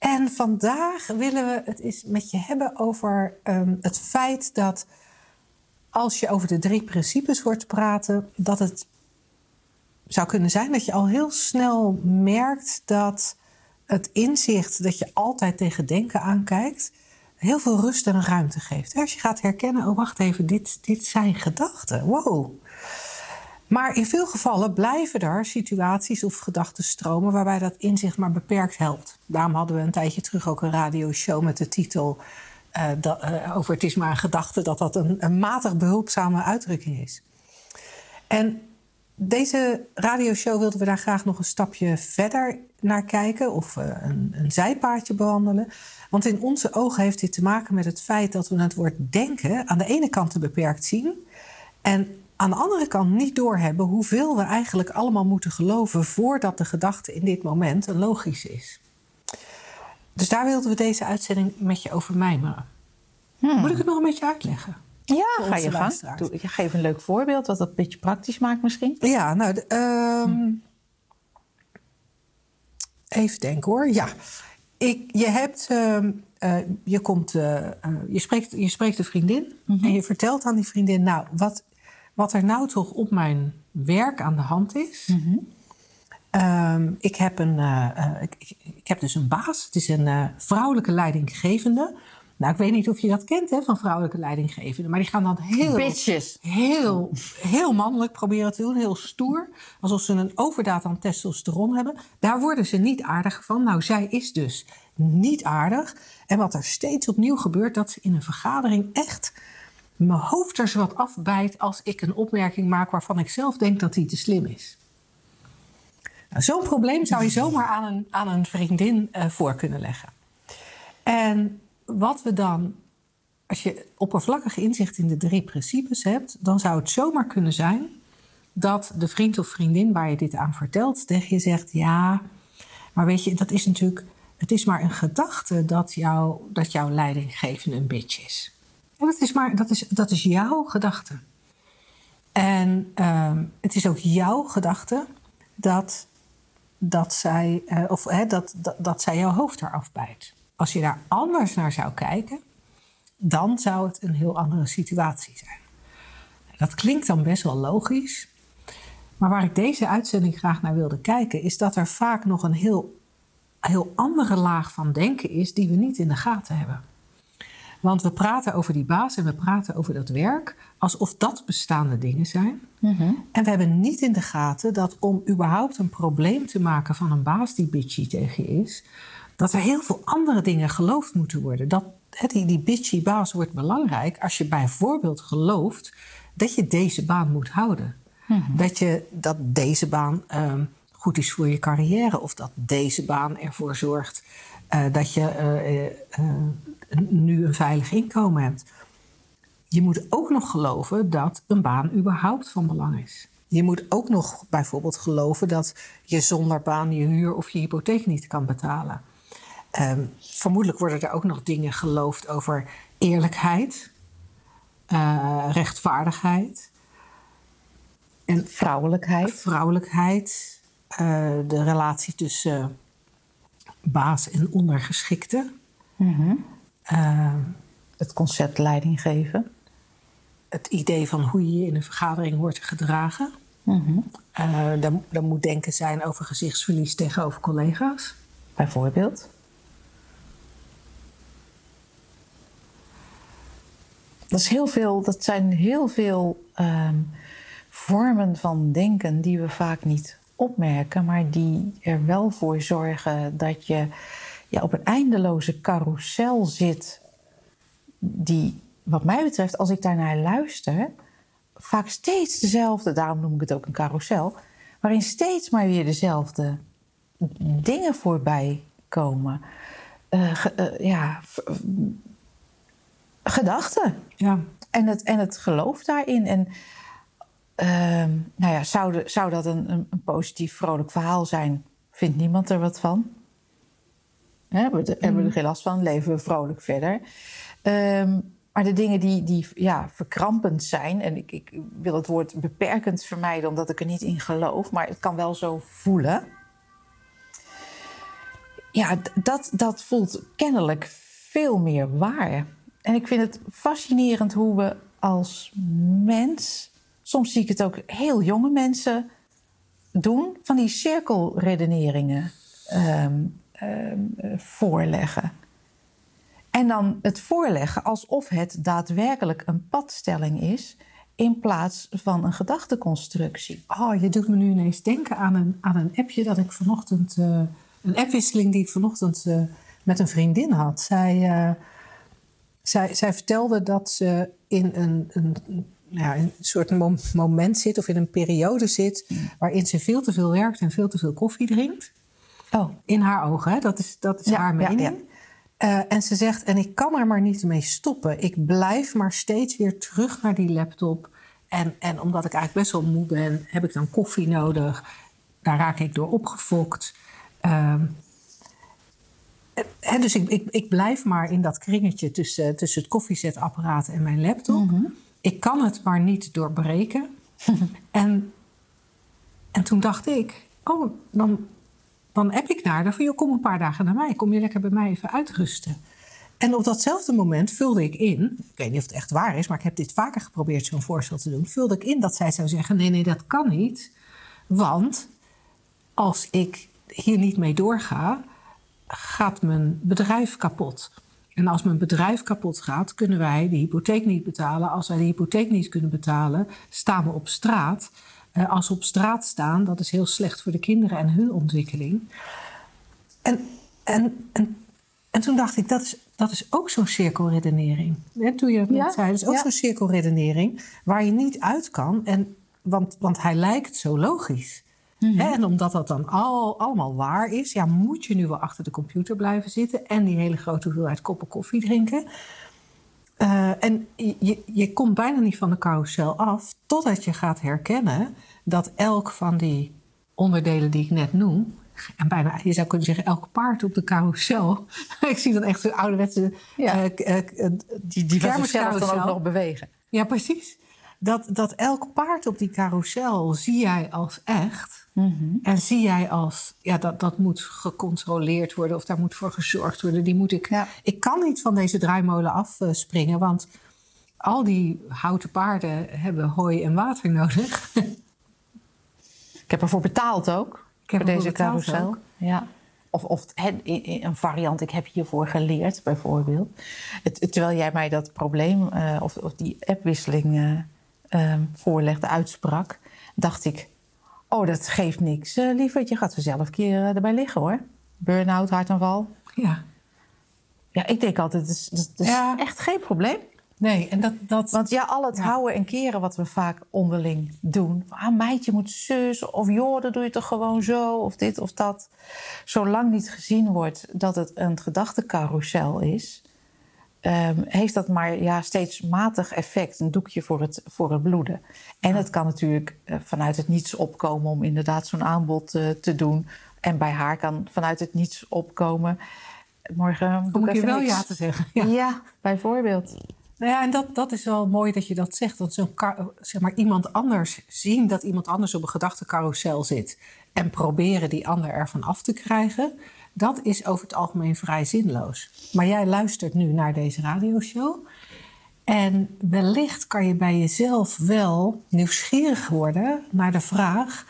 En vandaag willen we het eens met je hebben over um, het feit dat als je over de drie principes hoort praten, dat het zou kunnen zijn dat je al heel snel merkt dat het inzicht dat je altijd tegen denken aankijkt, heel veel rust en ruimte geeft. Als je gaat herkennen, oh wacht even, dit, dit zijn gedachten. Wow. Maar in veel gevallen blijven er situaties of gedachtenstromen waarbij dat inzicht maar beperkt helpt. Daarom hadden we een tijdje terug ook een radioshow met de titel uh, dat, uh, over Het is maar een gedachte, dat dat een, een matig behulpzame uitdrukking is. En deze radioshow wilden we daar graag nog een stapje verder naar kijken of uh, een, een zijpaadje behandelen. Want in onze ogen heeft dit te maken met het feit dat we het woord denken aan de ene kant te beperkt zien. En aan de andere kant niet doorhebben hoeveel we eigenlijk allemaal moeten geloven voordat de gedachte in dit moment een logisch is. Dus daar wilden we deze uitzending met je over mijmeren. Hmm. Moet ik het nog een beetje uitleggen? Ja, ga je gang. Doe, geef een leuk voorbeeld wat dat een beetje praktisch maakt misschien. Ja, nou, de, um, even denken hoor. Ja, ik, je hebt, uh, uh, je komt, uh, je, spreekt, je spreekt een vriendin mm -hmm. en je vertelt aan die vriendin, nou, wat wat er nou toch op mijn werk aan de hand is. Mm -hmm. um, ik, heb een, uh, uh, ik, ik, heb dus een baas. Het is een uh, vrouwelijke leidinggevende. Nou, ik weet niet of je dat kent hè, van vrouwelijke leidinggevende. Maar die gaan dan heel, Bitches. heel, heel mannelijk proberen te doen. Heel stoer. Alsof ze een overdaad aan testosteron hebben. Daar worden ze niet aardig van. Nou, zij is dus niet aardig. En wat er steeds opnieuw gebeurt, dat ze in een vergadering echt mijn hoofd er zo wat afbijt als ik een opmerking maak waarvan ik zelf denk dat die te slim is. Nou, Zo'n probleem zou je zomaar aan een, aan een vriendin uh, voor kunnen leggen. En wat we dan, als je oppervlakkig inzicht in de drie principes hebt, dan zou het zomaar kunnen zijn dat de vriend of vriendin waar je dit aan vertelt tegen je zegt: Ja, maar weet je, dat is natuurlijk, het is maar een gedachte dat, dat jouw leidinggevende een bitch is. Dat is, maar, dat is, dat is jouw gedachte. En uh, het is ook jouw gedachte dat, dat, zij, uh, of, hè, dat, dat, dat zij jouw hoofd eraf bijt. Als je daar anders naar zou kijken, dan zou het een heel andere situatie zijn. Dat klinkt dan best wel logisch. Maar waar ik deze uitzending graag naar wilde kijken, is dat er vaak nog een heel, heel andere laag van denken is die we niet in de gaten hebben. Want we praten over die baas en we praten over dat werk alsof dat bestaande dingen zijn. Mm -hmm. En we hebben niet in de gaten dat om überhaupt een probleem te maken van een baas die bitchy tegen je is, dat er heel veel andere dingen geloofd moeten worden. Dat die, die bitchy baas wordt belangrijk als je bijvoorbeeld gelooft dat je deze baan moet houden. Mm -hmm. Dat, je, dat deze baan um, goed is voor je carrière of dat deze baan ervoor zorgt uh, dat je uh, uh, nu een veilig inkomen hebt. Je moet ook nog geloven dat een baan überhaupt van belang is. Je moet ook nog bijvoorbeeld geloven dat je zonder baan je huur of je hypotheek niet kan betalen. Um, vermoedelijk worden er ook nog dingen geloofd over eerlijkheid, uh, rechtvaardigheid. En vrouwelijkheid. Vrouwelijkheid. Uh, de relatie tussen baas en ondergeschikte. Mm -hmm. Uh, het concept leiding geven. Het idee van hoe je je in een vergadering hoort te gedragen. Mm -hmm. uh, er, er, moet denken zijn over gezichtsverlies tegenover collega's. Bijvoorbeeld? Dat, is heel veel, dat zijn heel veel um, vormen van denken die we vaak niet opmerken, maar die er wel voor zorgen dat je ja, op een eindeloze carrousel zit, die, wat mij betreft, als ik daarnaar luister, vaak steeds dezelfde, daarom noem ik het ook een carrousel, waarin steeds maar weer dezelfde dingen voorbij komen. Uh, uh, ja, gedachte. Ja. En het, en het geloof daarin. En ehm, nou ja, zou, de- zou dat een, een positief, vrolijk verhaal zijn? Vindt niemand er wat van? Hè, hebben, we er, hebben we er geen last van? Leven we vrolijk verder? Ehm, maar de dingen die, die ja, verkrampend zijn... en ik, ik wil het woord beperkend vermijden... omdat ik er niet in geloof, maar het kan wel zo voelen... Ja, dat, dat voelt kennelijk veel meer waar. En ik vind het fascinerend hoe we als mens, soms zie ik het ook heel jonge mensen doen, van die cirkelredeneringen ehm, ehm, eh, voorleggen. En dan het voorleggen alsof het daadwerkelijk een padstelling is, in plaats van een gedachteconstructie. Oh, je doet me nu ineens denken aan een, aan een appje dat ik vanochtend. eh, een appwisseling die ik vanochtend eh, met een vriendin had. Zij, eh, zij, zij vertelde dat ze in een, een, ja, een soort mom- moment zit of in een periode zit. waarin ze veel te veel werkt en veel te veel koffie drinkt. Oh, In haar ogen, hè? dat is, dat is Ja, haar ja, mening. Eh, en ze zegt, en ik kan er maar niet mee stoppen. Ik blijf maar steeds weer terug naar die laptop. En, en omdat ik eigenlijk best wel moe ben, heb ik dan koffie nodig. Daar raak ik door opgefokt. Ehm, dus ik, ik, ik blijf maar in dat kringetje tussen, tussen het koffiezetapparaat en mijn laptop. Ik kan het maar niet doorbreken. en, en toen dacht ik, oh, dan, dan app ik naar haar van... joh, kom een paar dagen naar mij. Kom je lekker bij mij even uitrusten. En op datzelfde moment vulde ik in... ik weet niet of het echt waar is... maar ik heb dit vaker geprobeerd zo'n voorstel te doen... vulde ik in dat zij zou zeggen... nee, nee, dat kan niet. Want als ik hier niet mee doorga... gaat mijn bedrijf kapot. En als mijn bedrijf kapot gaat... kunnen wij de hypotheek niet betalen. Als wij de hypotheek niet kunnen betalen... staan we op straat... Eh, als op straat staan, dat is heel slecht voor de kinderen en hun ontwikkeling. En, en, en, en toen dacht ik, dat is, dat is ook zo'n cirkelredenering. Hè, toen je dat net Ja, zei, dat is ook ja. zo'n cirkelredenering waar je niet uit kan. En, want, want hij lijkt zo logisch. Mhm. En omdat dat dan al, allemaal waar is, ja, moet je nu wel achter de computer blijven zitten en die hele grote hoeveelheid koppen koffie drinken. Eh, en je, je komt bijna niet van de carousel af totdat je gaat herkennen dat elk van die onderdelen die ik net noem, en bijna, je zou kunnen zeggen, elk paard op de carousel. ik zie dan echt zo'n ouderwetse Ja. eh, eh, die, die zichzelf dan ook nog bewegen. Ja, precies. Dat, dat elk paard op die carousel zie jij als echt. En zie jij als, ja, dat, dat moet gecontroleerd worden of daar moet voor gezorgd worden. Die moet ik, Ja. ik kan niet van deze draaimolen afspringen, want al die houten paarden hebben hooi en water nodig. Ik heb ervoor betaald ook. Ik heb voor deze carousel. ook. Ja. Of, of een variant, ik heb hiervoor geleerd, bijvoorbeeld. Het, terwijl jij mij dat probleem eh, of, of die appwisseling eh, eh, voorlegde, uitsprak, dacht ik: Oh, dat geeft niks, eh lieverd. Je gaat vanzelf een keer eh, erbij liggen hoor. Burn-out, hartaanval. ja. Ja, ik denk altijd: dat is, dat is Ja. echt geen probleem. Nee, en dat, dat, Want ja, al het Ja. houden en keren wat we vaak onderling doen. Ah, meidje moet zus. Of joh, dat doe je toch gewoon zo. Of dit of dat. Zolang niet gezien wordt dat het een gedachtecarousel is... ehm, heeft dat maar ja, steeds matig effect. Een doekje voor het, voor het bloeden. En het kan natuurlijk eh, vanuit het niets opkomen... om inderdaad zo'n aanbod eh, te doen. En bij haar kan vanuit het niets opkomen... Morgen boek keer even wel niks. ja te zeggen. Ja. Ja. bijvoorbeeld. Nou ja, en dat, dat is wel mooi dat je dat zegt. Dat zo'n zeg maar, iemand anders zien dat iemand anders op een gedachtecarousel zit. En proberen die ander ervan af te krijgen. Dat is over het algemeen vrij zinloos. Maar jij luistert nu naar deze radioshow. En wellicht kan je bij jezelf wel nieuwsgierig worden naar de vraag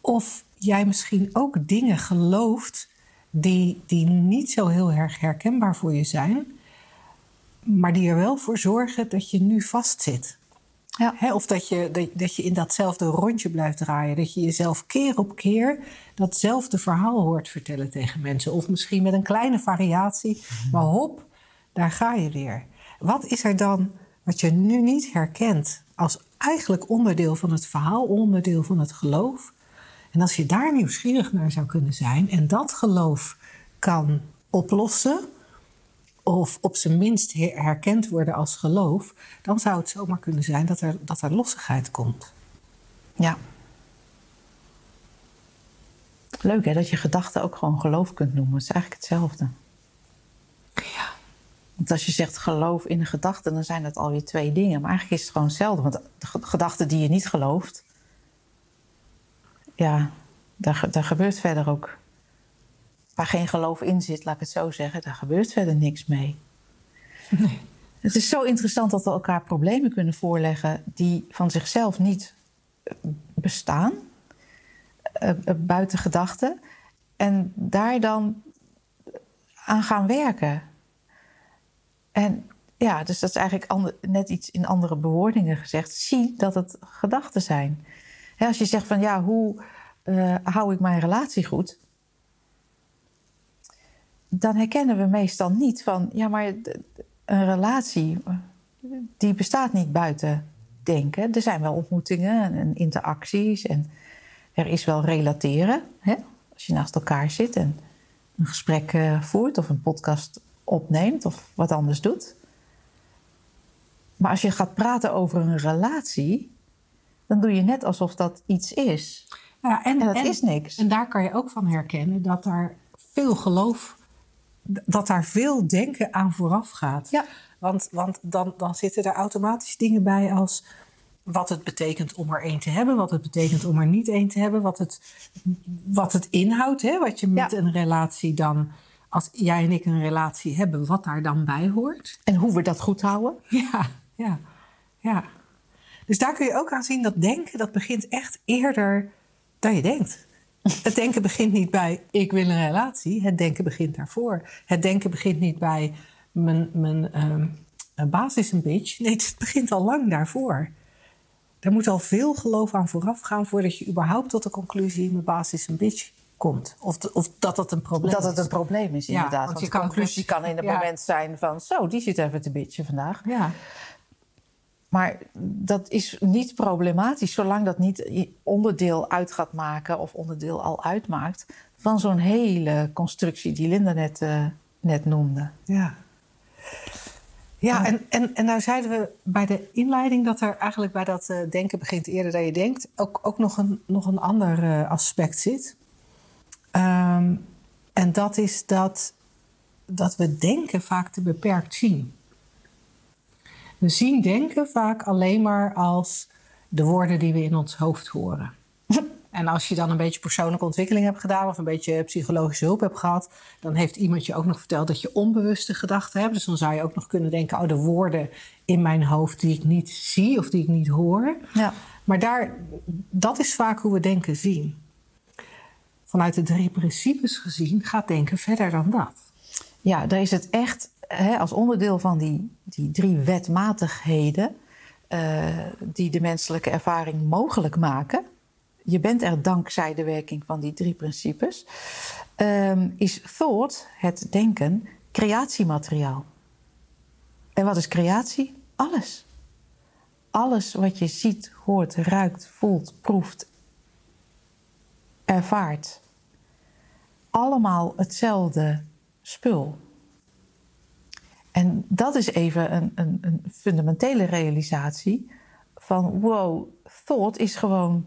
of jij misschien ook dingen gelooft die, die niet zo heel erg herkenbaar voor je zijn, maar die er wel voor zorgen dat je nu vastzit. Ja. Of dat je, dat, dat je in datzelfde rondje blijft draaien. Dat je jezelf keer op keer datzelfde verhaal hoort vertellen tegen mensen. Of misschien met een kleine variatie. Maar hop, daar ga je weer. Wat is er dan wat je nu niet herkent als eigenlijk onderdeel van het verhaal, onderdeel van het geloof? En als je daar nieuwsgierig naar zou kunnen zijn en dat geloof kan oplossen of op zijn minst herkend worden als geloof, dan zou het zomaar kunnen zijn dat er, dat er lossigheid komt. Ja. Leuk hè, dat je gedachten ook gewoon geloof kunt noemen. Het is eigenlijk hetzelfde. Ja. Want als je zegt geloof in een gedachte, dan zijn dat alweer twee dingen. Maar eigenlijk is het gewoon hetzelfde. Want de gedachten die je niet gelooft, ja, daar, daar gebeurt verder ook. Waar geen geloof in zit, laat ik het zo zeggen, daar gebeurt verder niks mee. Nee. Het is zo interessant dat we elkaar problemen kunnen voorleggen die van zichzelf niet eh, bestaan, uh, buiten gedachten, en daar dan aan gaan werken. En ja, dus dat is eigenlijk ander, net iets in andere bewoordingen gezegd. Zie dat het gedachten zijn. als je zegt van ja, hoe uh, hou ik mijn relatie goed? Dan herkennen we meestal niet van ja, maar een relatie die bestaat niet buiten denken. Er zijn wel ontmoetingen en interacties en er is wel relateren. Hè? Als je naast elkaar zit en een gesprek uh, voert of een podcast opneemt of wat anders doet. Maar als je gaat praten over een relatie, dan doe je net alsof dat iets is. Ja, en, en dat is niks. En daar kan je ook van herkennen dat daar veel geloof, dat daar veel denken aan vooraf gaat. Ja. Want, want dan, dan zitten er automatisch dingen bij als wat het betekent om er één te hebben, wat het betekent om er niet één te hebben, wat het, wat het inhoudt, hè, wat je met Ja. een relatie dan, als jij en ik een relatie hebben, wat daar dan bij hoort. En hoe we dat goed houden. Ja, ja, ja. Dus daar kun je ook aan zien dat denken, dat begint echt eerder dan je denkt. Het denken begint niet bij ik wil een relatie. Het denken begint daarvoor. Het denken begint niet bij mijn, mijn ehm, baas is een bitch. Nee, het begint al lang daarvoor. Er moet al veel geloof aan vooraf gaan voordat je überhaupt tot de conclusie mijn baas is een bitch komt. Of, of dat dat een probleem Dat het is. een probleem is, Ja, inderdaad. want want je de conclusie dus- kan in een ja. moment zijn van... zo, die zit even te bitchen vandaag. Ja, Maar dat is niet problematisch... zolang dat niet onderdeel uit gaat maken... of onderdeel al uitmaakt... van zo'n hele constructie die Linda net, eh, net noemde. Ja. Ja, en, en, en nou zeiden we bij de inleiding dat er eigenlijk bij dat eh, denken begint eerder dan je denkt, ook, ook nog, een, nog een ander eh, aspect zit. Ehm, en dat is dat, dat we denken vaak te beperkt zien. We zien denken vaak alleen maar als de woorden die we in ons hoofd horen. En als je dan een beetje persoonlijke ontwikkeling hebt gedaan of een beetje psychologische hulp hebt gehad, dan heeft iemand je ook nog verteld dat je onbewuste gedachten hebt. Dus dan zou je ook nog kunnen denken: oh, de woorden in mijn hoofd die ik niet zie of die ik niet hoor. Ja. Maar daar, dat is vaak hoe we denken zien. Vanuit de drie principes gezien gaat denken verder dan dat. Ja, daar is het echt hè, als onderdeel van die, die drie wetmatigheden eh, die de menselijke ervaring mogelijk maken. Je bent er dankzij de werking van die drie principes. ehm, is thought, het denken, creatiemateriaal. En wat is creatie? Alles. Alles wat je ziet, hoort, ruikt, voelt, proeft, ervaart. Allemaal hetzelfde spul. En dat is even een, een, een fundamentele realisatie van wow, thought is gewoon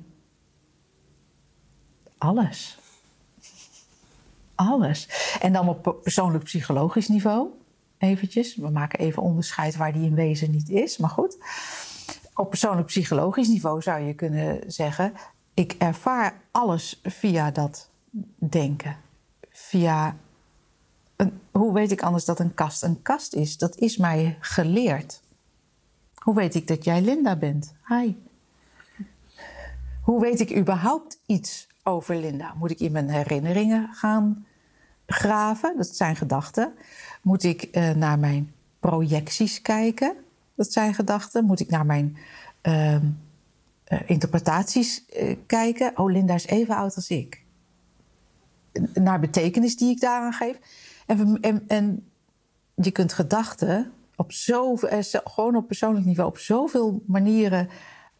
alles. Alles. En dan op persoonlijk psychologisch niveau, eventjes. We maken even onderscheid waar die in wezen niet is, maar goed. Op persoonlijk psychologisch niveau zou je kunnen zeggen... ik ervaar alles via dat denken. Via hoe weet ik anders dat een kast een kast is? Dat is mij geleerd. Hoe weet ik dat jij Linda bent? Hi. Hoe weet ik überhaupt iets over Linda? Moet ik in mijn herinneringen gaan graven? Dat zijn gedachten. Moet ik eh, naar mijn projecties kijken? Dat zijn gedachten. Moet ik naar mijn ehm, eh, interpretaties eh, kijken? Oh, Linda is even oud als ik naar betekenis die ik daaraan geef. En, en, en je kunt gedachten op zoveel, eh, zo- gewoon op persoonlijk niveau op zoveel manieren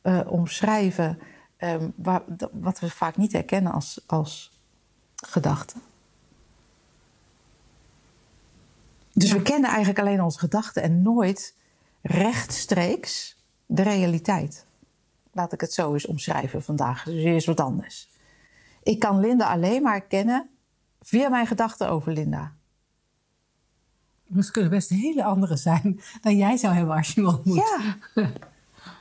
eh, omschrijven. ehm, waar, wat we vaak niet herkennen als, als gedachten. Dus we kennen eigenlijk alleen onze gedachten en nooit rechtstreeks de realiteit. Laat ik het zo eens omschrijven vandaag. Dus eerst wat anders. Ik kan Linda alleen maar kennen via mijn gedachten over Linda. Dus kunnen best hele andere zijn dan jij zou hebben als je hem ontmoet. Ja,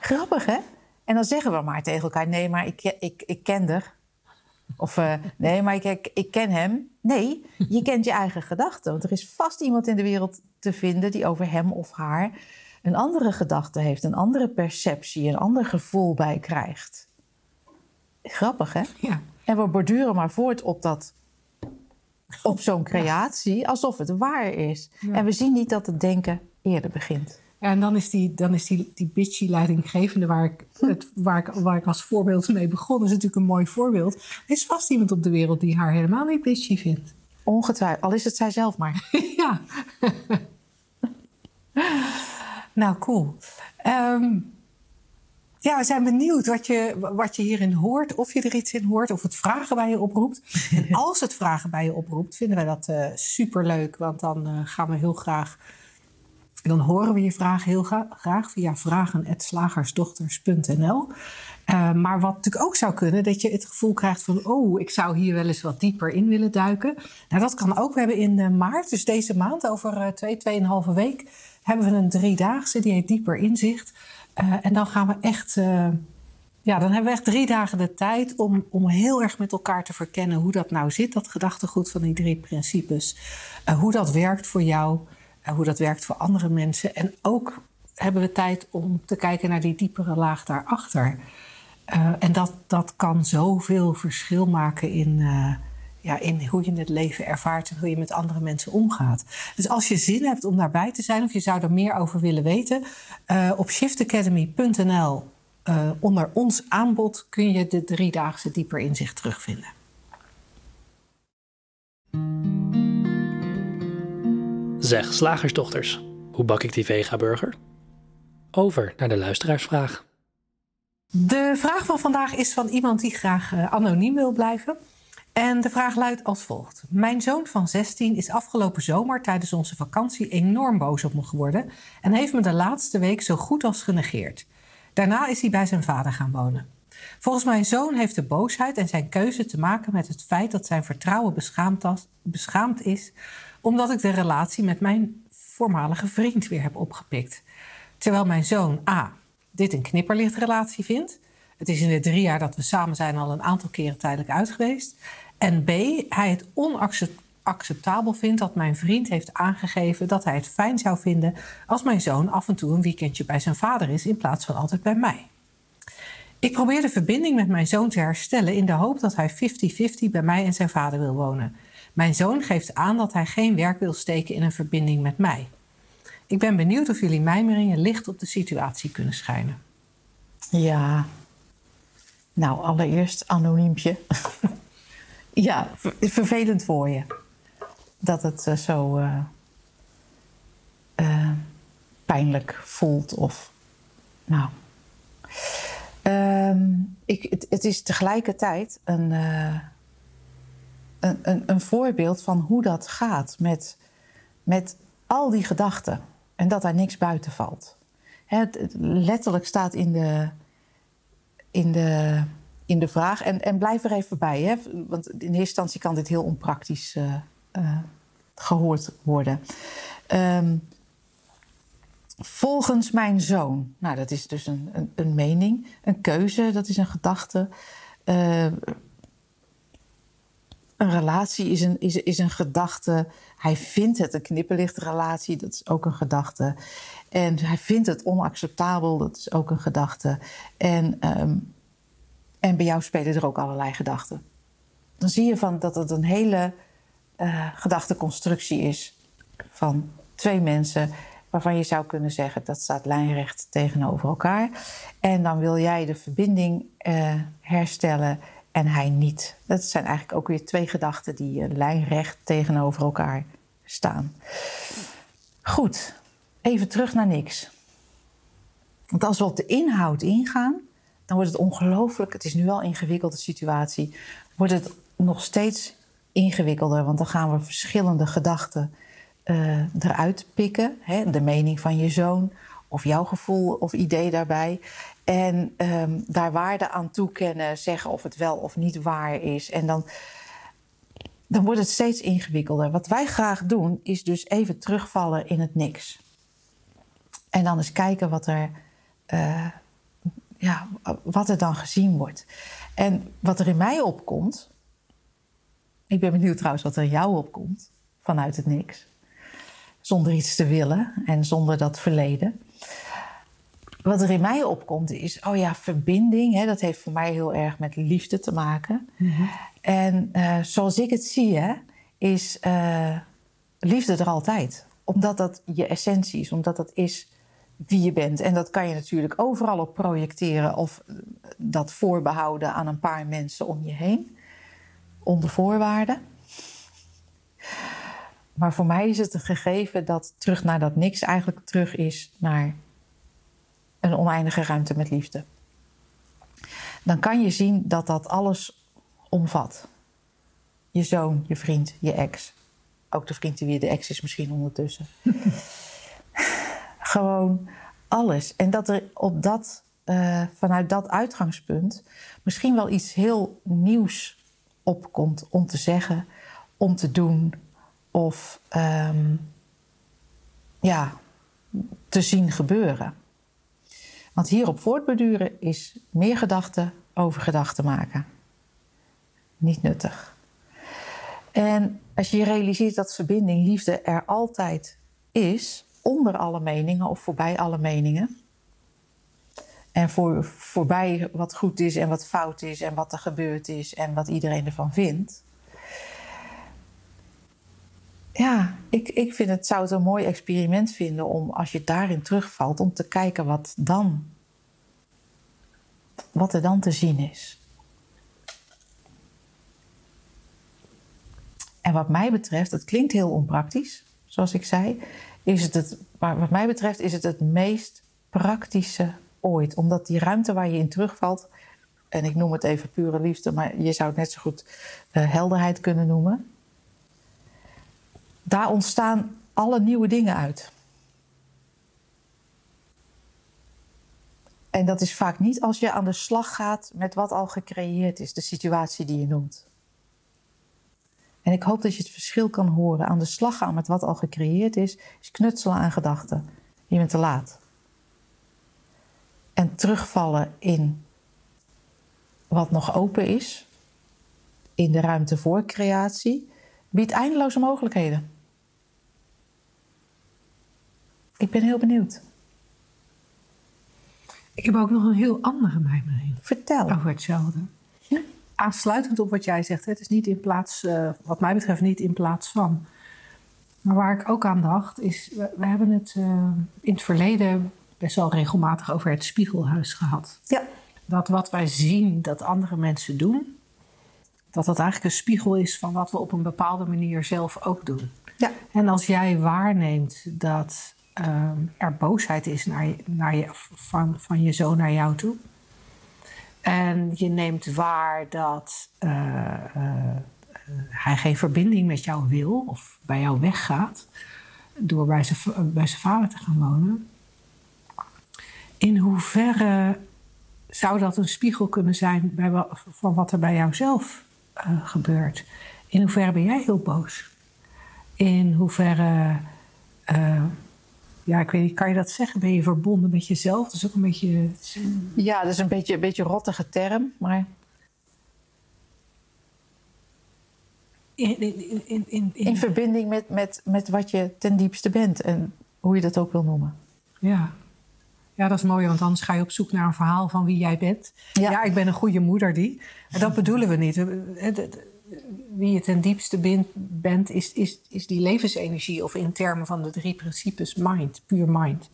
grappig hè? En dan zeggen we maar tegen elkaar: nee, maar ik, ik, ik ken haar. Of uh, nee, maar ik, ik, ken hem. Nee, je kent je eigen gedachten. Want er is vast iemand in de wereld te vinden die over hem of haar een andere gedachte heeft, een andere perceptie, een ander gevoel bij krijgt. Grappig, hè? Ja. En we borduren maar voort op dat. Op zo'n creatie, alsof het waar is. Ja. En we zien niet dat het denken eerder begint. Ja, en dan is die, dan is die, die bitchy leidinggevende waar ik, het, waar, ik, waar ik als voorbeeld mee begon, is natuurlijk een mooi voorbeeld. Er is vast iemand op de wereld die haar helemaal niet bitchy vindt. Ongetwijfeld, al is het zij zelf maar. ja. nou, cool. Ehm, ja, we zijn benieuwd wat je, wat je hierin hoort. Of je er iets in hoort. Of het vragen bij je oproept. En als het vragen bij je oproept, vinden wij dat uh, superleuk. Want dan uh, gaan we heel graag... Dan horen we je vragen heel gra graag via vragen.slagersdochters.nl. Uh, maar wat natuurlijk ook zou kunnen, dat je het gevoel krijgt van... oh, ik zou hier wel eens wat dieper in willen duiken. Nou, dat kan ook. We hebben in maart, dus deze maand, over twee, tweeënhalve week... hebben we een driedaagse, die heet Dieper Inzicht... Uh, en dan gaan we echt, uh, ja, dan hebben we echt drie dagen de tijd om, om heel erg met elkaar te verkennen hoe dat nou zit, dat gedachtegoed van die drie principes. Uh, hoe dat werkt voor jou, hoe dat werkt voor andere mensen. En ook hebben we tijd om te kijken naar die diepere laag daarachter. en dat, dat kan zoveel verschil maken in, ja, in hoe je het leven ervaart en hoe je met andere mensen omgaat. Dus als je zin hebt om daarbij te zijn of je zou er meer over willen weten, uh, op shiftacademy.nl uh, onder ons aanbod kun je de driedaagse dieper inzicht terugvinden. Zeg, slagersdochters, hoe bak ik die vega-burger? Over naar de luisteraarsvraag. De vraag van vandaag is van iemand die graag uh, anoniem wil blijven. En de vraag luidt als volgt. Mijn zoon van 16 is afgelopen zomer tijdens onze vakantie enorm boos op me geworden en heeft me de laatste week zo goed als genegeerd. Daarna is hij bij zijn vader gaan wonen. Volgens mijn zoon heeft de boosheid en zijn keuze te maken met het feit dat zijn vertrouwen beschaamd, is, omdat ik de relatie met mijn voormalige vriend weer heb opgepikt. Terwijl mijn zoon A. dit een knipperlichtrelatie vindt. Het is in de drie jaar dat we samen zijn al een aantal keren tijdelijk uit geweest. En B, hij het onacceptabel vindt dat mijn vriend heeft aangegeven dat hij het fijn zou vinden als mijn zoon af en toe een weekendje bij zijn vader is in plaats van altijd bij mij. Ik probeer de verbinding met mijn zoon te herstellen in de hoop dat hij 50-50 bij mij en zijn vader wil wonen. Mijn zoon geeft aan dat hij geen werk wil steken in een verbinding met mij. Ik ben benieuwd of jullie mijmeringen licht op de situatie kunnen schijnen. Ja, nou allereerst anoniempje. ja, ver vervelend voor je. Dat het uh, zo uh, uh, pijnlijk voelt of nou. Um, ik, het, is tegelijkertijd een, een, een, een, voorbeeld van hoe dat gaat met, met al die gedachten en dat daar niks buiten valt. Het letterlijk staat in de, in de, in de vraag. En, en blijf er even bij, hè? want in eerste instantie kan dit heel onpraktisch uh, uh, gehoord worden. Um, volgens mijn zoon. Nou, dat is dus een, een, een mening, een keuze, dat is een gedachte. Uh, een relatie is een, is, is een gedachte. Hij vindt het een knipperlichtrelatie, dat is ook een gedachte. En hij vindt het onacceptabel, dat is ook een gedachte. En, um, en bij jou spelen er ook allerlei gedachten. Dan zie je van dat het een hele uh, gedachteconstructie is van twee mensen waarvan je zou kunnen zeggen dat staat lijnrecht tegenover elkaar. En dan wil jij de verbinding uh, herstellen en hij niet. Dat zijn eigenlijk ook weer twee gedachten die uh, lijnrecht tegenover elkaar staan. Goed, even terug naar niks. Want als we op de inhoud ingaan, dan wordt het ongelooflijk. Het is nu al een ingewikkelde situatie. Wordt het nog steeds ingewikkelder, want dan gaan we verschillende gedachten eh, eruit pikken. Hè, de mening van je zoon of jouw gevoel of idee daarbij. En ehm, daar waarde aan toekennen, zeggen of het wel of niet waar is. En dan, dan wordt het steeds ingewikkelder. Wat wij graag doen, is dus even terugvallen in het niks. En dan eens kijken wat er, eh, ja, wat er dan gezien wordt. En wat er in mij opkomt. Ik ben benieuwd trouwens wat er in jou opkomt vanuit het niks. Zonder iets te willen en zonder dat verleden. Wat er in mij opkomt is, oh ja, verbinding. Hè, dat heeft voor mij heel erg met liefde te maken. En eh, zoals ik het zie, hè, is eh, liefde er altijd. Omdat dat je essentie is, omdat dat is wie je bent. En dat kan je natuurlijk overal op projecteren of dat voorbehouden aan een paar mensen om je heen. Onder voorwaarden. Maar voor mij is het een gegeven dat terug naar dat niks eigenlijk terug is naar een oneindige ruimte met liefde. Dan kan je zien dat dat alles omvat. Je zoon, je vriend, je ex. Ook de vriend die weer de ex is misschien ondertussen. Gewoon alles. En dat er op dat, uh, vanuit dat uitgangspunt misschien wel iets heel nieuws opkomt om te zeggen, om te doen of um, ja, te zien gebeuren. Want hierop voortbeduren is meer gedachten over gedachten maken. Niet nuttig. En als je realiseert dat verbinding, liefde er altijd is, onder alle meningen of voorbij alle meningen. En voor, voorbij wat goed is en wat fout is en wat er gebeurd is en wat iedereen ervan vindt. Ja, ik, ik vind het, zou het een mooi experiment vinden om als je daarin terugvalt, om te kijken wat dan, wat er dan te zien is. En wat mij betreft, het klinkt heel onpraktisch, zoals ik zei, is het, het maar wat mij betreft is het het meest praktische ooit. Omdat die ruimte waar je in terugvalt, en ik noem het even pure liefde, maar je zou het net zo goed uh, helderheid kunnen noemen daar ontstaan alle nieuwe dingen uit. En dat is vaak niet als je aan de slag gaat met wat al gecreëerd is, de situatie die je noemt. En ik hoop dat je het verschil kan horen. Aan de slag gaan met wat al gecreëerd is, knutselen aan gedachten. Je bent te laat. En terugvallen in wat nog open is, in de ruimte voor creatie, biedt eindeloze mogelijkheden. Ik ben heel benieuwd. Ik heb ook nog een heel andere mijmering. Vertel. Over hetzelfde. Ja. Aansluitend op wat jij zegt, het is niet in plaats, uh, wat mij betreft, niet in plaats van. Maar waar ik ook aan dacht, is, we, we hebben het uh, in het verleden best wel regelmatig over het spiegelhuis gehad. Ja. Dat wat wij zien dat andere mensen doen, dat dat eigenlijk een spiegel is van wat we op een bepaalde manier zelf ook doen. Ja. En als jij waarneemt dat uh, er boosheid is naar naar je, van, van je zoon naar jou toe. En je neemt waar dat uh, uh, hij geen verbinding met jou wil of bij jou weggaat door bij zijn, bij zijn vader te gaan wonen. In hoeverre zou dat een spiegel kunnen zijn bij, van wat er bij jou zelf uh, gebeurt? In hoeverre ben jij heel boos? In hoeverre ja, ik weet niet, kan je dat zeggen? Ben je verbonden met jezelf? Dat is ook een beetje. Ja, dat is een beetje een beetje rottige term, maar. In, in, in, in, in verbinding met, met, met wat je ten diepste bent en hoe je dat ook wil noemen. Ja. Ja, dat is mooi, want anders ga je op zoek naar een verhaal van wie jij bent. Ja, ja ik ben een goede moeder die. En dat bedoelen we niet wie je ten diepste bent, is, is, is die levensenergie. Of in termen van de drie principes mind, puur mind.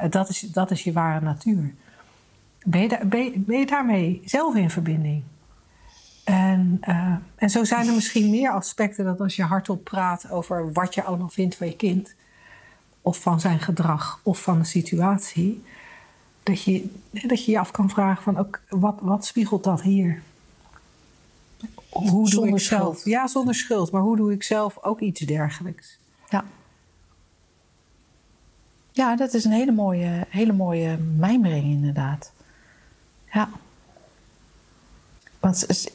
Uh, dat, is, dat is je ware natuur. Ben je, daarmee zelf in verbinding? En, uh, en zo zijn er misschien meer aspecten dat als je hardop praat over wat je allemaal vindt van je kind, of van zijn gedrag, of van de situatie, dat je dat je, je af kan vragen van ook, wat, wat spiegelt dat hier? Hoe doe zonder ik schuld. Zelf? Ja, zonder schuld. Maar hoe doe ik zelf ook iets dergelijks? Ja. Ja, dat is een hele mooie, hele mooie mijmering inderdaad. Ja. Want,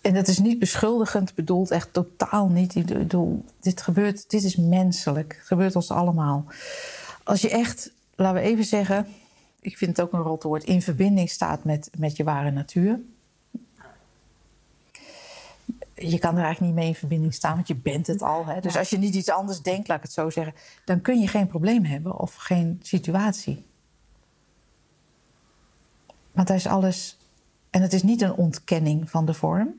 en dat is niet beschuldigend bedoeld, echt totaal niet. Ik bedoel, dit gebeurt, dit is menselijk. Het gebeurt ons allemaal. Als je echt, laten we even zeggen, ik vind het ook een rot woord, in verbinding staat met, met je ware natuur. Je kan er eigenlijk niet mee in verbinding staan, want je bent het al. Hè? Dus als je niet iets anders denkt, laat ik het zo zeggen, dan kun je geen probleem hebben of geen situatie. Want daar is alles. En het is niet een ontkenning van de vorm,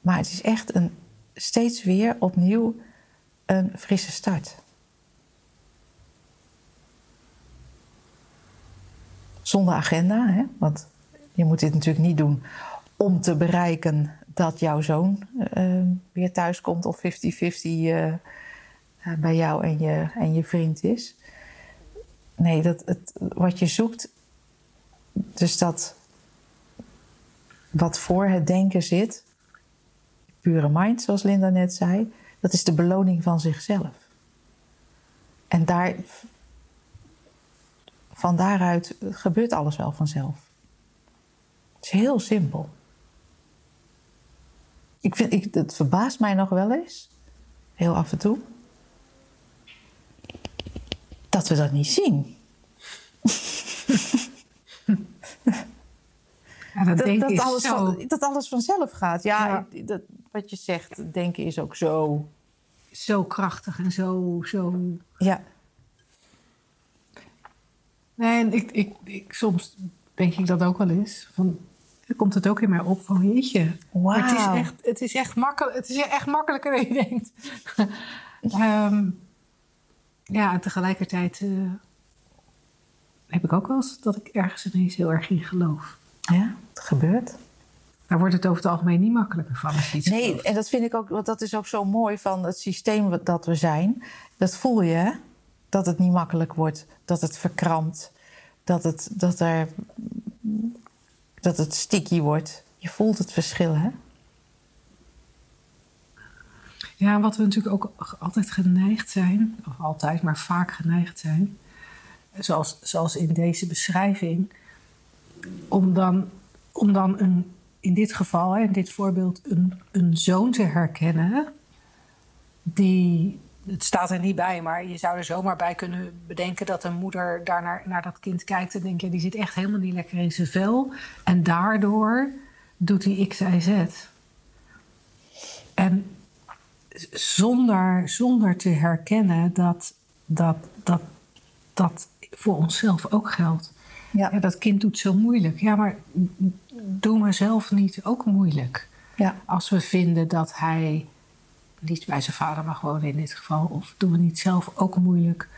maar het is echt een, steeds weer opnieuw een frisse start. Zonder agenda, hè? want je moet dit natuurlijk niet doen om te bereiken dat jouw zoon uh, weer thuis komt of 50-50 uh, eh, bij jou en je, en je vriend is. Nee, dat, het, wat je zoekt, dus dat wat voor het denken zit, pure mind, zoals Linda net zei, dat is de beloning van zichzelf. En daar, van daaruit gebeurt alles wel vanzelf. Het is heel simpel. Ik vind, ik, het verbaast mij nog wel eens, heel af en toe, dat we dat niet zien. Ja, dat, dat, dat, alles van, dat, alles vanzelf gaat. Ja, Dat, wat je zegt, denken is ook zo. Zo krachtig en zo. zo... Ja. Nee, en ik, ik, ik, soms denk ik dat ook wel eens. Van, dan komt het ook in mij op van jeetje. Wow. het is echt, het is echt, makkelijk, het is echt makkelijker dan je denkt. um, ja, en tegelijkertijd uh, heb ik ook wel eens dat ik ergens ineens heel erg in geloof. Ja, het gebeurt. Daar wordt het over het algemeen niet makkelijker van. Nee, en dat vind ik ook, want dat is ook zo mooi van het systeem dat we zijn. Dat voel je, dat het niet makkelijk wordt, dat het verkrampt, dat het, dat er, dat het sticky wordt. Je voelt het verschil, hè? Ja, wat we natuurlijk ook altijd geneigd zijn, of altijd, maar vaak geneigd zijn, zoals, zoals in deze beschrijving, om dan, om dan een, in dit geval, in dit voorbeeld, een, een zoon te herkennen. Die, het staat er niet bij, maar je zou er zomaar bij kunnen bedenken dat een moeder daar naar, naar dat kind kijkt en denkt: ja, die zit echt helemaal niet lekker in zijn vel. En daardoor doet hij X, Y, Z. En zonder, zonder te herkennen dat dat, dat, dat voor onszelf ook geldt. Ja. dat kind doet zo moeilijk. Ja, maar doen we zelf niet ook moeilijk? Ja. Als we vinden dat hij niet bij zijn vader mag wonen in dit geval, of doen we niet zelf ook moeilijk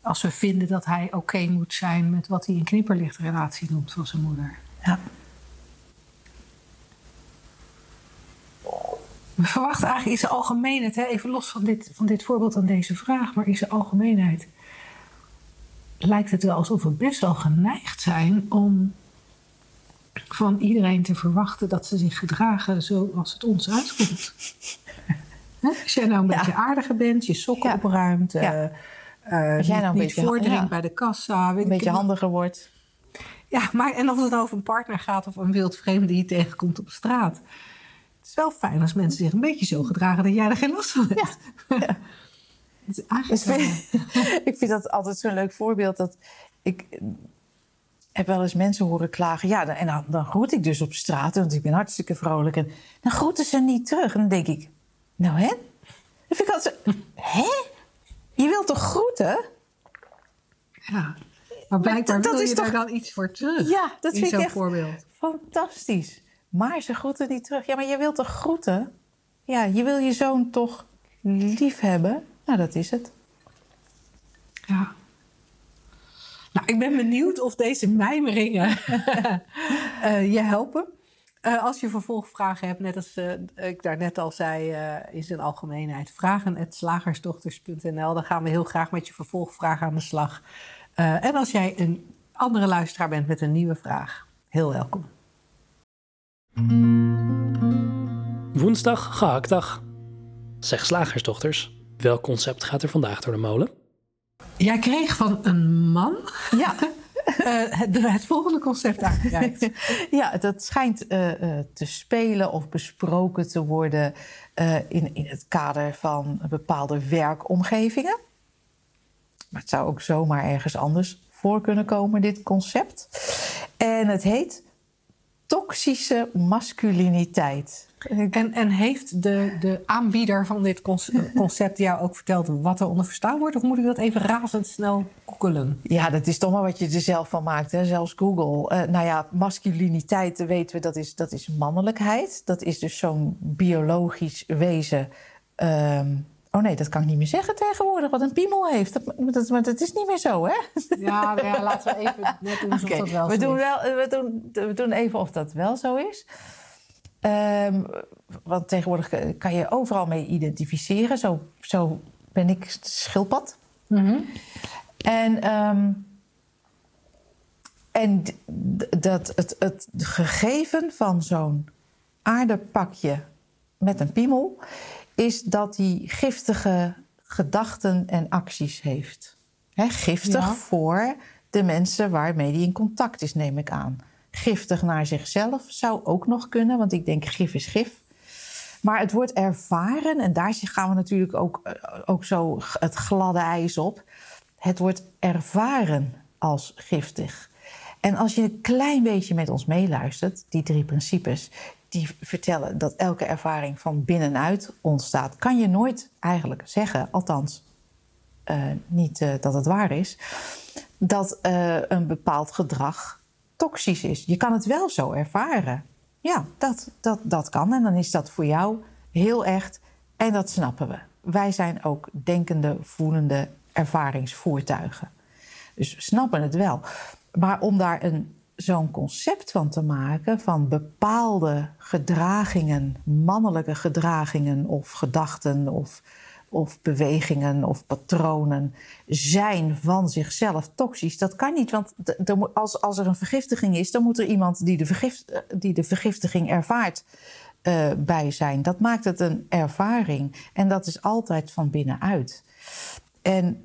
als we vinden dat hij oké moet zijn met wat hij een knipperlichtrelatie noemt van zijn moeder? Ja. We verwachten eigenlijk in zijn algemeenheid, hè, even los van dit, van dit voorbeeld aan deze vraag, maar in zijn algemeenheid lijkt het wel alsof we best wel geneigd zijn om van iedereen te verwachten dat ze zich gedragen zoals het ons uitkomt. Als jij nou een beetje aardiger bent, je sokken opruimt, ja. uh, Als jij nou een beetje voordringt bij de kassa, een beetje handiger wordt. Ja, maar en of het over een partner gaat of een wild vreemde die je tegenkomt op straat. Het is wel fijn als mensen zich een beetje zo gedragen dat jij er geen last van hebt. Ja. Dus ik vind dat altijd zo'n leuk voorbeeld. Dat ik heb wel eens mensen horen klagen. Ja, en dan, dan groet ik dus op straat, want ik ben hartstikke vrolijk. En dan groeten ze niet terug. En dan denk ik, nou hè? Dan vind ik altijd zo, hè? Je wilt toch groeten? Ja, maar blijkbaar dat, wil je daar dan iets voor terug. Ja, dat vind ik echt voorbeeld. fantastisch. Maar ze groeten niet terug. Ja, maar je wilt toch groeten? Ja, je wil je zoon toch lief hebben? Nou, dat is het. Ja. Nou, ik ben benieuwd of deze mijmeringen uh, je helpen. Uh, als je vervolgvragen hebt, net als uh, ik daarnet al zei, in zijn algemeenheid, vragen.slagersdochters.nl. Dan gaan we heel graag met je vervolgvragen aan de slag. en als jij een andere luisteraar bent met een nieuwe vraag, heel welkom. Woensdag, gehaktdag. Zeg slagersdochters. Welk concept gaat er vandaag door de molen? Jij kreeg van een man Ja, eh, het, het volgende concept aangereikt. ja dat schijnt eh, eh, te spelen of besproken te worden eh, in, in het kader van bepaalde werkomgevingen. Maar het zou ook zomaar ergens anders voor kunnen komen, dit concept. En het heet toxische masculiniteit. En, en heeft de, de aanbieder van dit conce- concept jou ook verteld wat er onder verstaan wordt? Of moet ik dat even razendsnel googelen? Ja, dat is toch maar wat je er zelf van maakt, hè? zelfs Google. Eh, nou ja, masculiniteit weten we, dat is, dat is mannelijkheid. Dat is dus zo'n biologisch wezen. Ehm, oh nee, dat kan ik niet meer zeggen tegenwoordig, wat een piemel heeft. Dat, dat, maar dat is niet meer zo, hè? Ja, ja laten we even net doen Oké, dat wel we, zo doen is. wel, we, doen, we doen even of dat wel zo is. Ehm, want tegenwoordig eh, kan je overal mee identificeren. Zo, zo ben ik schildpad. Mhm. En, ehm, en dat het, het gegeven van zo'n aardepakje met een piemel is dat hij giftige gedachten en acties heeft. Giftig Ja. voor de mensen waarmee hij in contact is, neem ik aan. Giftig naar zichzelf zou ook nog kunnen, want ik denk gif is gif. Maar het wordt ervaren, en daar gaan we natuurlijk ook, eh, ook zo het gladde ijs op. Het wordt ervaren als giftig. En als je een klein beetje met ons meeluistert, die drie principes, die vertellen dat elke ervaring van binnenuit ontstaat, kan je nooit eigenlijk zeggen, althans eh, niet eh, dat het waar is, dat een bepaald gedrag toxisch is. Je kan het wel zo ervaren. Ja, dat, dat, dat kan. En dan is dat voor jou heel echt. En dat snappen we. Wij zijn ook denkende, voelende ervaringsvoertuigen. Dus we snappen het wel. Maar om daar een, zo'n concept van te maken, van bepaalde gedragingen, mannelijke gedragingen of gedachten of, of bewegingen of patronen, zijn van zichzelf toxisch, dat kan niet. Want als, als er een vergiftiging is, dan moet er iemand die de, vergift, die de vergiftiging ervaart. eh, bij zijn. Dat maakt het een ervaring. En dat is altijd van binnenuit. En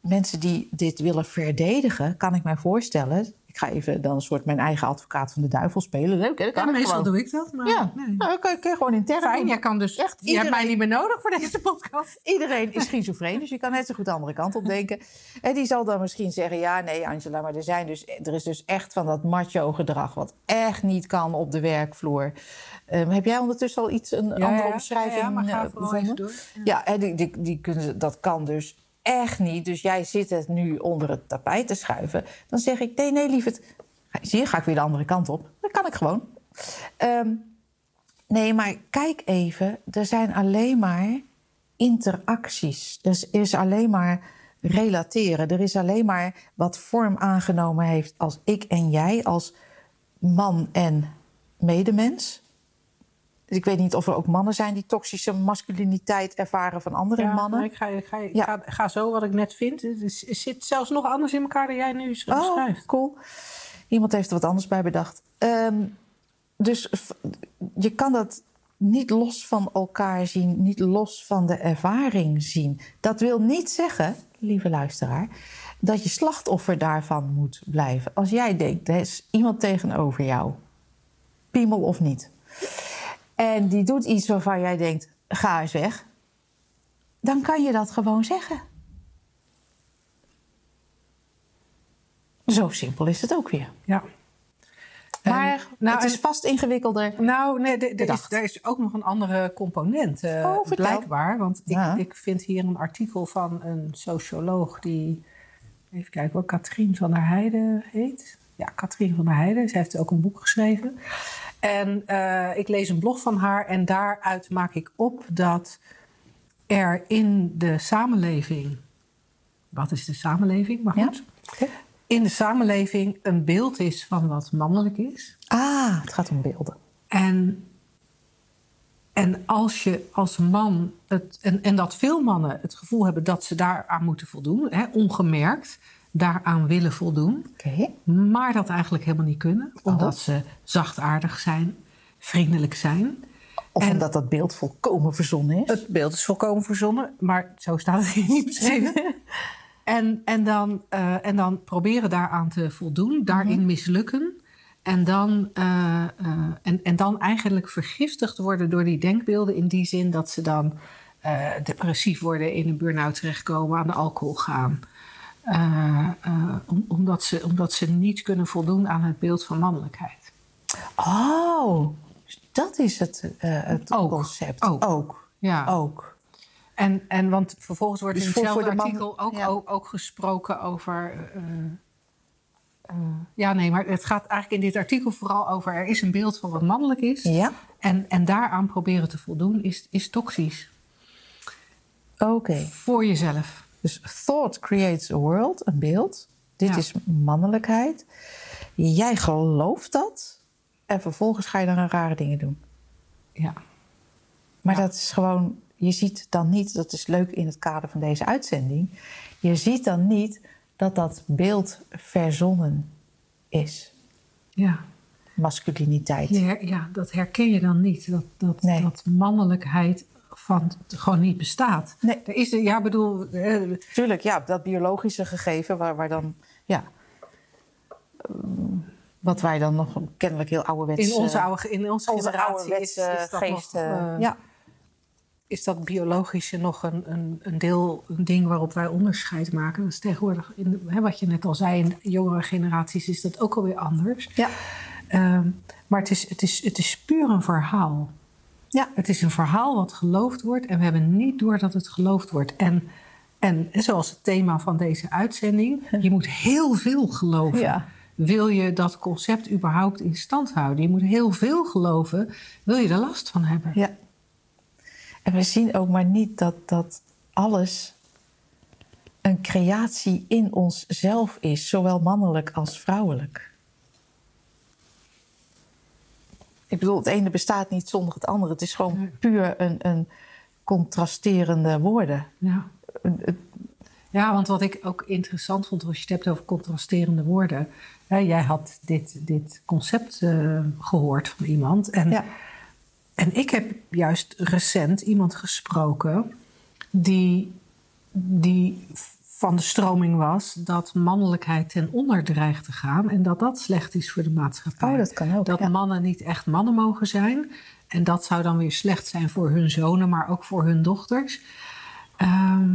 mensen die dit willen verdedigen, kan ik mij voorstellen. Ik ga even dan een soort mijn eigen advocaat van de duivel spelen. Leuk, hè? Dat kan Ja, ik meestal gewoon. doe ik dat. Maar Ja, nee. nou, dan kan ik gewoon intern Fijn, doen. jij kan dus... Echt, je hebt mij iedereen- niet meer nodig voor deze podcast. Iedereen is schizofreen, dus je kan net zo goed de andere kant op denken. En die zal dan misschien zeggen: Ja, nee, Angela, maar er, zijn dus, er is dus echt van dat macho-gedrag. wat echt niet kan op de werkvloer. Ehm, heb jij ondertussen al iets, een andere omschrijving Ja, maar ga eh, vooral even door. Ja, die, die, die kunnen, dat kan dus echt niet. Dus jij zit het nu onder het tapijt te schuiven. Dan zeg ik: Nee, nee, lieverd. Zie je, ga ik weer de andere kant op. Dat kan ik gewoon. Ehm, nee, maar kijk even. Er zijn alleen maar interacties. Dus er is alleen maar relateren. Er is alleen maar wat vorm aangenomen heeft als ik en jij, als man en medemens. Dus ik weet niet of er ook mannen zijn die toxische masculiniteit ervaren van andere Ja, mannen. ik ga, ik ga, ik Ja. ga, ga zo wat ik net vind. Het, zit zelfs nog anders in elkaar dan jij nu sch- Oh, schrijft. cool. Iemand heeft er wat anders bij bedacht. Ehm, dus je kan dat niet los van elkaar zien, niet los van de ervaring zien. Dat wil niet zeggen, lieve luisteraar, dat je slachtoffer daarvan moet blijven. Als jij denkt, er is iemand tegenover jou, piemel of niet, en die doet iets waarvan jij denkt, ga eens weg, dan kan je dat gewoon zeggen. Zo simpel is het ook weer. Ja. Maar nou, het is vast ingewikkelder. Nou, nee, er- is, ook nog een andere component, eh, Oh, blijkbaar. Want ik, ik vind hier een artikel van een socioloog die... Even kijken hoor, Katrien van der Heijden heet. Ja, Katrien van der Heijden. Zij heeft ook een boek geschreven. En eh, ik lees een blog van haar en daaruit maak ik op dat er in de samenleving... Wat is de samenleving? Maar Ja. goed. In de samenleving een beeld is van wat mannelijk is. Ah, het gaat om beelden. En, en als je als man, het, en, en dat veel mannen het gevoel hebben dat ze daaraan moeten voldoen, hè, ongemerkt daaraan willen voldoen, maar dat eigenlijk helemaal niet kunnen, omdat ze zachtaardig zijn, vriendelijk zijn. Of En- omdat dat beeld volkomen verzonnen is. Het beeld is volkomen verzonnen, maar zo staat het hier niet beschreven. En, en, dan, eh, en dan proberen daaraan te voldoen, daarin Mhm. mislukken. En dan, eh, eh, en, en dan eigenlijk vergiftigd worden door die denkbeelden in die zin dat ze dan depressief worden, in een burn-out terechtkomen, aan de alcohol gaan. Eh, eh, om- omdat, ze, omdat ze niet kunnen voldoen aan het beeld van mannelijkheid. Oh, dat is het, eh, het Ook, concept. ook. ook. Ja. ook. En, en want vervolgens wordt Dus in hetzelfde man- artikel ook, ja. ook, ook gesproken over. ja, nee, maar het gaat eigenlijk in dit artikel vooral over: er is een beeld van wat mannelijk is. Ja, En, en daaraan proberen te voldoen is, is toxisch. oké. Voor jezelf. Dus thought creates a world, een beeld. Dit Ja. is mannelijkheid. Jij gelooft dat. En vervolgens ga je dan rare dingen doen. Ja. Maar Ja. dat is gewoon, je ziet dan niet, dat is leuk in het kader van deze uitzending. Je ziet dan niet dat dat beeld verzonnen is. Ja. Masculiniteit. Her- ja, dat herken je dan niet. Dat, dat, Nee. dat mannelijkheid van, gewoon niet bestaat. Nee. Er is, ja, bedoel, eh, Tuurlijk, ja, dat biologische gegeven waar, waar dan, ja. ehm, Wat wij dan nog kennelijk heel ouderwets... in onze, eh, oude, in onze, onze generatie is, dat geest... nog, eh, eh, ja. is dat biologische nog een, een, een deel, een ding waarop wij onderscheid maken. Dat is tegenwoordig, in, hè, wat je net al zei, in jongere generaties is dat ook alweer anders. Ja. Ehm, maar het is, het, is, het is puur een verhaal. Ja. Het is een verhaal wat geloofd wordt en we hebben niet door dat het geloofd wordt. En, en zoals het thema van deze uitzending, je moet heel veel geloven. Ja. Wil je dat concept überhaupt in stand houden? Je moet heel veel geloven, wil je er last van hebben. Ja. En we zien ook maar niet dat, dat alles een creatie in onszelf is, zowel mannelijk als vrouwelijk. Ik bedoel, het ene bestaat niet zonder het andere. Het is gewoon Nee. puur een, een contrasterende woorden. Ja. Ja, want wat ik ook interessant vond als je het hebt over contrasterende woorden. Hè, jij had dit, dit concept eh, gehoord van iemand. En, Ja. en ik heb juist recent iemand gesproken die, die van de stroming was dat mannelijkheid ten onder dreigt te gaan. En dat dat slecht is voor de maatschappij. Oh, dat kan ook, Dat ja. mannen niet echt mannen mogen zijn. En dat zou dan weer slecht zijn voor hun zonen, maar ook voor hun dochters. Ehm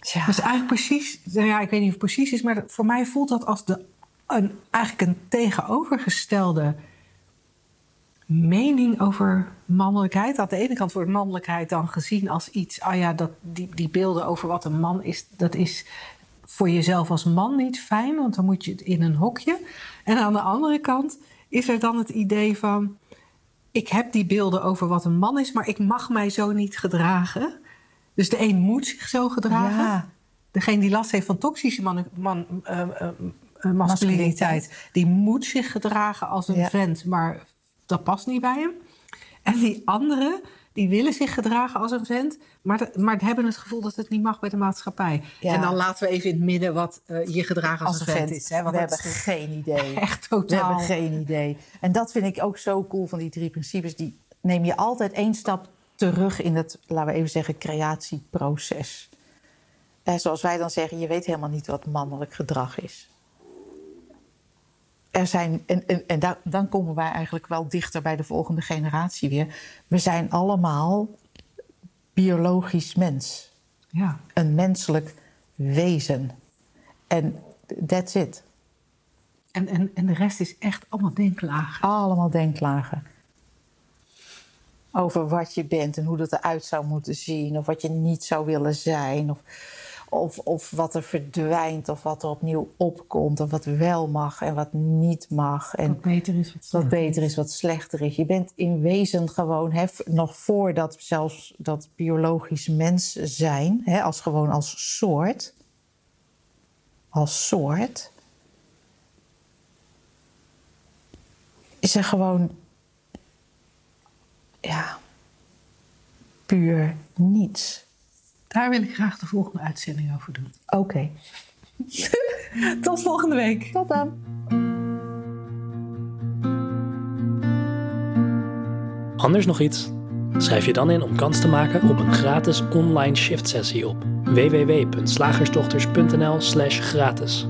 ja. dat is eigenlijk precies, nou ja, ik weet niet of het precies is, maar voor mij voelt dat als de, een, eigenlijk een tegenovergestelde mening over mannelijkheid. Aan de ene kant wordt mannelijkheid dan gezien als iets, ah ja, dat, die, die beelden over wat een man is, dat is voor jezelf als man niet fijn, want dan moet je het in een hokje. En aan de andere kant is er dan het idee van, ik heb die beelden over wat een man is, maar ik mag mij zo niet gedragen. Dus de een moet zich zo gedragen. Ja. Degene die last heeft van toxische man, man, eh, masculiniteit, die moet zich gedragen als een Ja. vent, maar dat past niet bij hem. En die anderen, die willen zich gedragen als een vent, maar, de- maar hebben het gevoel dat het niet mag bij de maatschappij. Ja. En dan laten we even in het midden wat eh, je gedragen als, een vent, is. Hè, want we hebben is geen idee. echt We totaal. hebben geen idee. En dat vind ik ook zo cool van die drie principes. Die neem je altijd één stap terug in het, laten we even zeggen, creatieproces. En zoals wij dan zeggen, je weet helemaal niet wat mannelijk gedrag is. Er zijn, en, en, en dan komen wij eigenlijk wel dichter bij de volgende generatie weer. We zijn allemaal biologisch mens. Ja. Een menselijk wezen. En that's it. En, en, en de rest is echt allemaal denklagen. Allemaal denklagen. Over wat je bent en hoe dat eruit zou moeten zien. Of wat je niet zou willen zijn. Of, of, of wat er verdwijnt. Of wat er opnieuw opkomt. Of wat wel mag en wat niet mag. En Wat beter is, wat beter is, wat slechter is. Je bent in wezen gewoon, hè, nog voordat zelfs dat biologisch mens zijn, hè, als gewoon als soort, als soort, is er gewoon, ja, puur niets. Daar wil ik graag de volgende uitzending over doen. Oké, Tot volgende week. tot dan. Anders nog iets? Schrijf je dan in om kans te maken op een gratis online shift sessie op www.slagersdochters.nl/gratis.